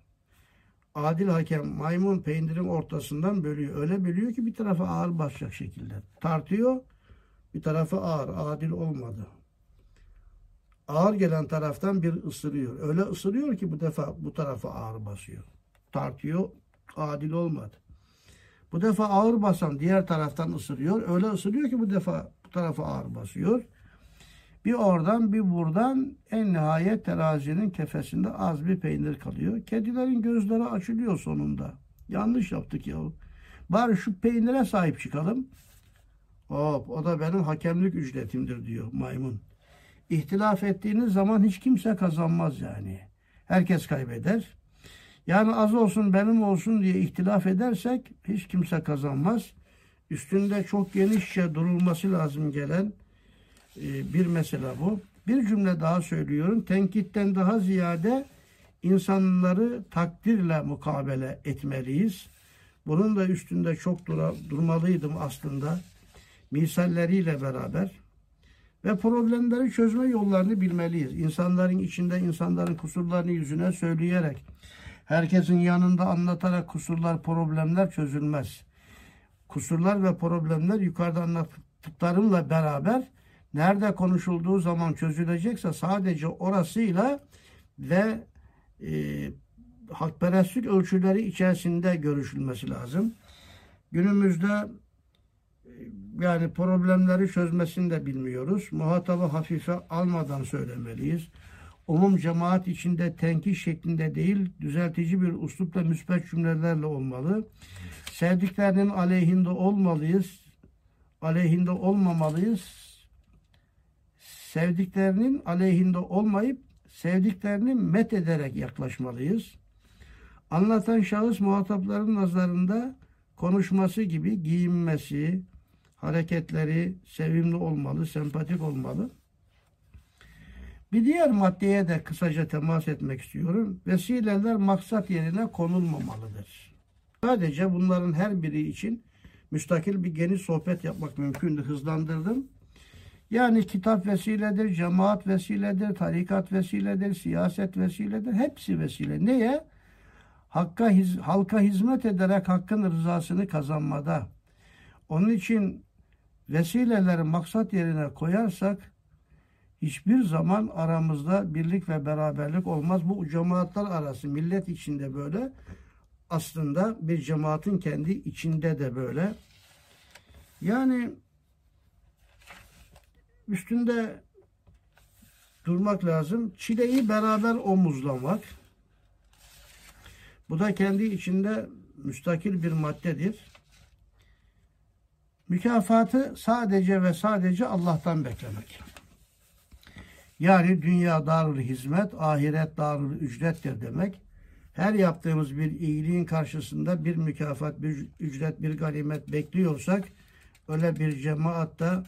Adil hakem maymun peynirin ortasından bölüyor. Öyle bölüyor ki bir tarafa ağır basacak şekilde. Tartıyor. Bir tarafı ağır. Adil olmadı. Ağır gelen taraftan bir ısırıyor. Öyle ısırıyor ki bu defa bu tarafa ağır basıyor. Tartıyor. Adil olmadı. Bu defa ağır basan diğer taraftan ısırıyor. Öyle ısırıyor ki bu defa bu tarafa ağır basıyor. Bir oradan bir buradan en nihayet terazinin kefesinde az bir peynir kalıyor. Kedilerin gözleri açılıyor sonunda. Yanlış yaptık ya. Bari şu peynire sahip çıkalım. Hop o da benim hakemlik ücretimdir diyor maymun. İhtilaf ettiğiniz zaman hiç kimse kazanmaz yani. Herkes kaybeder. Yani az olsun benim olsun diye ihtilaf edersek hiç kimse kazanmaz. Üstünde çok genişçe durulması lazım gelen bir mesele bu. Bir cümle daha söylüyorum. Tenkitten daha ziyade insanları takdirle mukabele etmeliyiz. Bunun da üstünde çok dura, durmalıydım aslında. Misalleriyle beraber. Ve problemleri çözme yollarını bilmeliyiz. İnsanların içinde insanların kusurlarını yüzüne söyleyerek, herkesin yanında anlatarak kusurlar, problemler çözülmez. Kusurlar ve problemler yukarıda anlattıklarımla beraber nerede konuşulduğu zaman çözülecekse sadece orasıyla ve e, halkperestlik ölçüleri içerisinde görüşülmesi lazım. Günümüzde e, yani problemleri çözmesini de bilmiyoruz. Muhatabı hafife almadan söylemeliyiz. Umum cemaat içinde tenkit şeklinde değil, düzeltici bir uslupla müspet cümlelerle olmalı. Sevdiklerinin aleyhinde olmalıyız. Aleyhinde olmamalıyız. Sevdiklerinin aleyhinde olmayıp sevdiklerini met ederek yaklaşmalıyız. Anlatan şahıs muhatapların nazarında konuşması gibi giyinmesi, hareketleri sevimli olmalı, sempatik olmalı. Bir diğer maddeye de kısaca temas etmek istiyorum. Vesileler maksat yerine konulmamalıdır. Sadece bunların her biri için müstakil bir geniş sohbet yapmak mümkündü. Hızlandırdım. Yani kitap vesiledir, cemaat vesiledir, tarikat vesiledir, siyaset vesiledir. Hepsi vesile. Neye? Hakka, hiz, halka hizmet ederek hakkın rızasını kazanmada. Onun için vesileleri maksat yerine koyarsak hiçbir zaman aramızda birlik ve beraberlik olmaz. Bu cemaatler arası millet içinde böyle aslında bir cemaatin kendi içinde de böyle. Yani üstünde durmak lazım. Çileyi beraber omuzlamak. Bu da kendi içinde müstakil bir maddedir. Mükafatı sadece ve sadece Allah'tan beklemek. Yani dünya darul hizmet, ahiret darul ücrettir demek. Her yaptığımız bir iyiliğin karşısında bir mükafat, bir ücret, bir ganimet bekliyorsak öyle bir cemaatta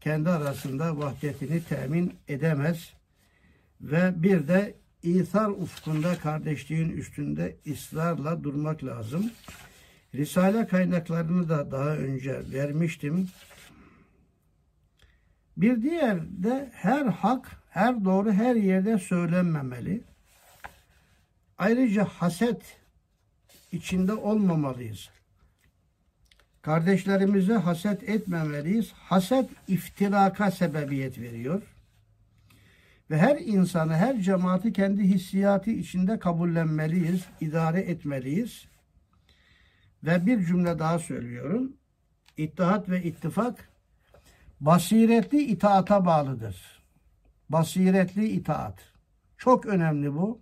kendi arasında vahdetini temin edemez. Ve bir de İthar ufkunda kardeşliğin üstünde ısrarla durmak lazım. Risale kaynaklarını da daha önce vermiştim. Bir diğer de her hak, her doğru her yerde söylenmemeli. Ayrıca haset içinde olmamalıyız. Kardeşlerimize haset etmemeliyiz. Haset iftiraka sebebiyet veriyor. Ve her insanı, her cemaati kendi hissiyatı içinde kabullenmeliyiz, idare etmeliyiz. Ve bir cümle daha söylüyorum. İttihat ve ittifak basiretli itaata bağlıdır. Basiretli itaat. Çok önemli bu.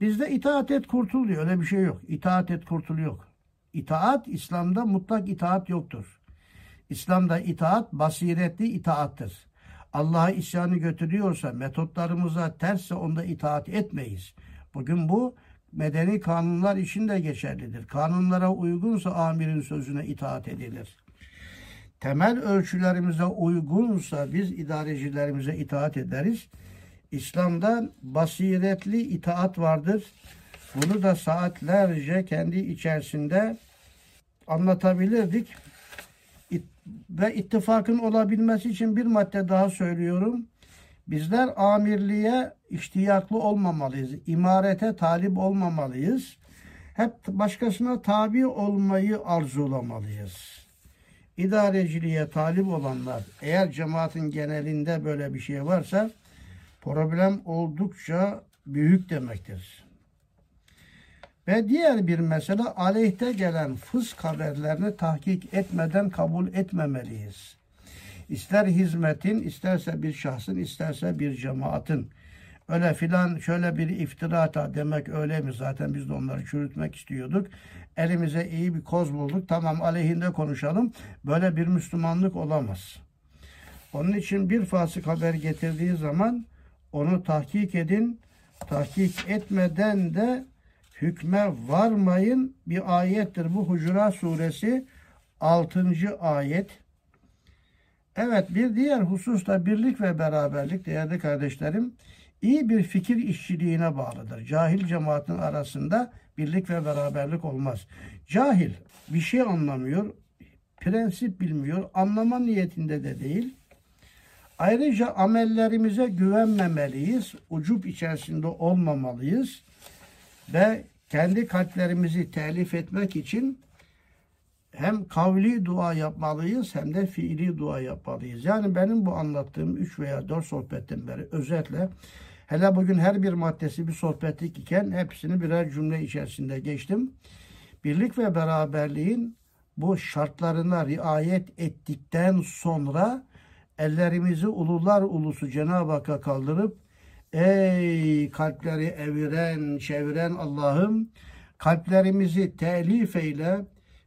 Bizde itaat et kurtul diyor. Öyle bir şey yok. İtaat et kurtul yok. İtaat İslam'da mutlak itaat yoktur. İslam'da itaat basiretli itaattır. Allah'a isyanı götürüyorsa, metotlarımıza tersse onda itaat etmeyiz. Bugün bu medeni kanunlar için de geçerlidir. Kanunlara uygunsa amirin sözüne itaat edilir. Temel ölçülerimize uygunsa biz idarecilerimize itaat ederiz. İslam'da basiretli itaat vardır. Bunu da saatlerce kendi içerisinde anlatabilirdik. Ve ittifakın olabilmesi için bir madde daha söylüyorum. Bizler amirliğe iştiyaklı olmamalıyız. İmarete talip olmamalıyız. Hep başkasına tabi olmayı arzulamalıyız. İdareciliğe talip olanlar eğer cemaatin genelinde böyle bir şey varsa problem oldukça büyük demektir. Ve diğer bir mesele aleyhte gelen fısk haberlerini tahkik etmeden kabul etmemeliyiz. İster hizmetin, isterse bir şahsın, isterse bir cemaatin. Öyle filan şöyle bir iftirata demek öyle mi? Zaten biz de onları çürütmek istiyorduk. Elimize iyi bir koz bulduk. Tamam aleyhinde konuşalım. Böyle bir Müslümanlık olamaz. Onun için bir fasık haber getirdiği zaman onu tahkik edin. Tahkik etmeden de hükme varmayın bir ayettir. Bu Hucurat suresi 6. ayet. Evet bir diğer husus da birlik ve beraberlik değerli kardeşlerim iyi bir fikir işçiliğine bağlıdır. Cahil cemaatin arasında birlik ve beraberlik olmaz. Cahil bir şey anlamıyor, prensip bilmiyor, anlama niyetinde de değil. Ayrıca amellerimize güvenmemeliyiz, ucup içerisinde olmamalıyız ve kendi kalplerimizi telif etmek için hem kavli dua yapmalıyız hem de fiili dua yapmalıyız. Yani benim bu anlattığım üç veya dört sohbetten beri özetle Hele bugün her bir maddesi bir sohbetlik iken hepsini birer cümle içerisinde geçtim. Birlik ve beraberliğin bu şartlarına riayet ettikten sonra ellerimizi ulular ulusu Cenab-ı Hakk'a kaldırıp ey kalpleri eviren, çeviren Allah'ım kalplerimizi telif eyle,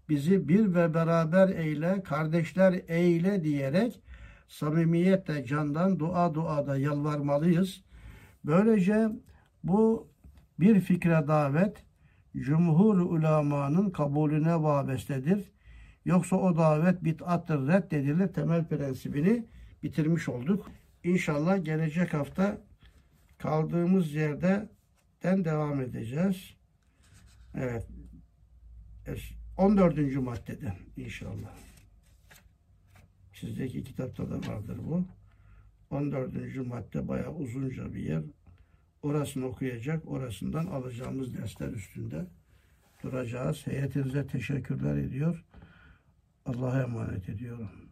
bizi bir ve beraber eyle, kardeşler eyle diyerek samimiyetle candan dua duada yalvarmalıyız. Böylece bu bir fikre davet cumhur ulemanın kabulüne vabestedir. Yoksa o davet bid'attır, reddedilir temel prensibini bitirmiş olduk. İnşallah gelecek hafta kaldığımız yerden devam edeceğiz. Evet. 14. maddeden inşallah. Sizdeki kitapta da vardır bu. 14. madde bayağı uzunca bir yer. Orasını okuyacak, orasından alacağımız dersler üstünde duracağız. Heyetinize teşekkürler ediyor. Allah'a emanet ediyorum.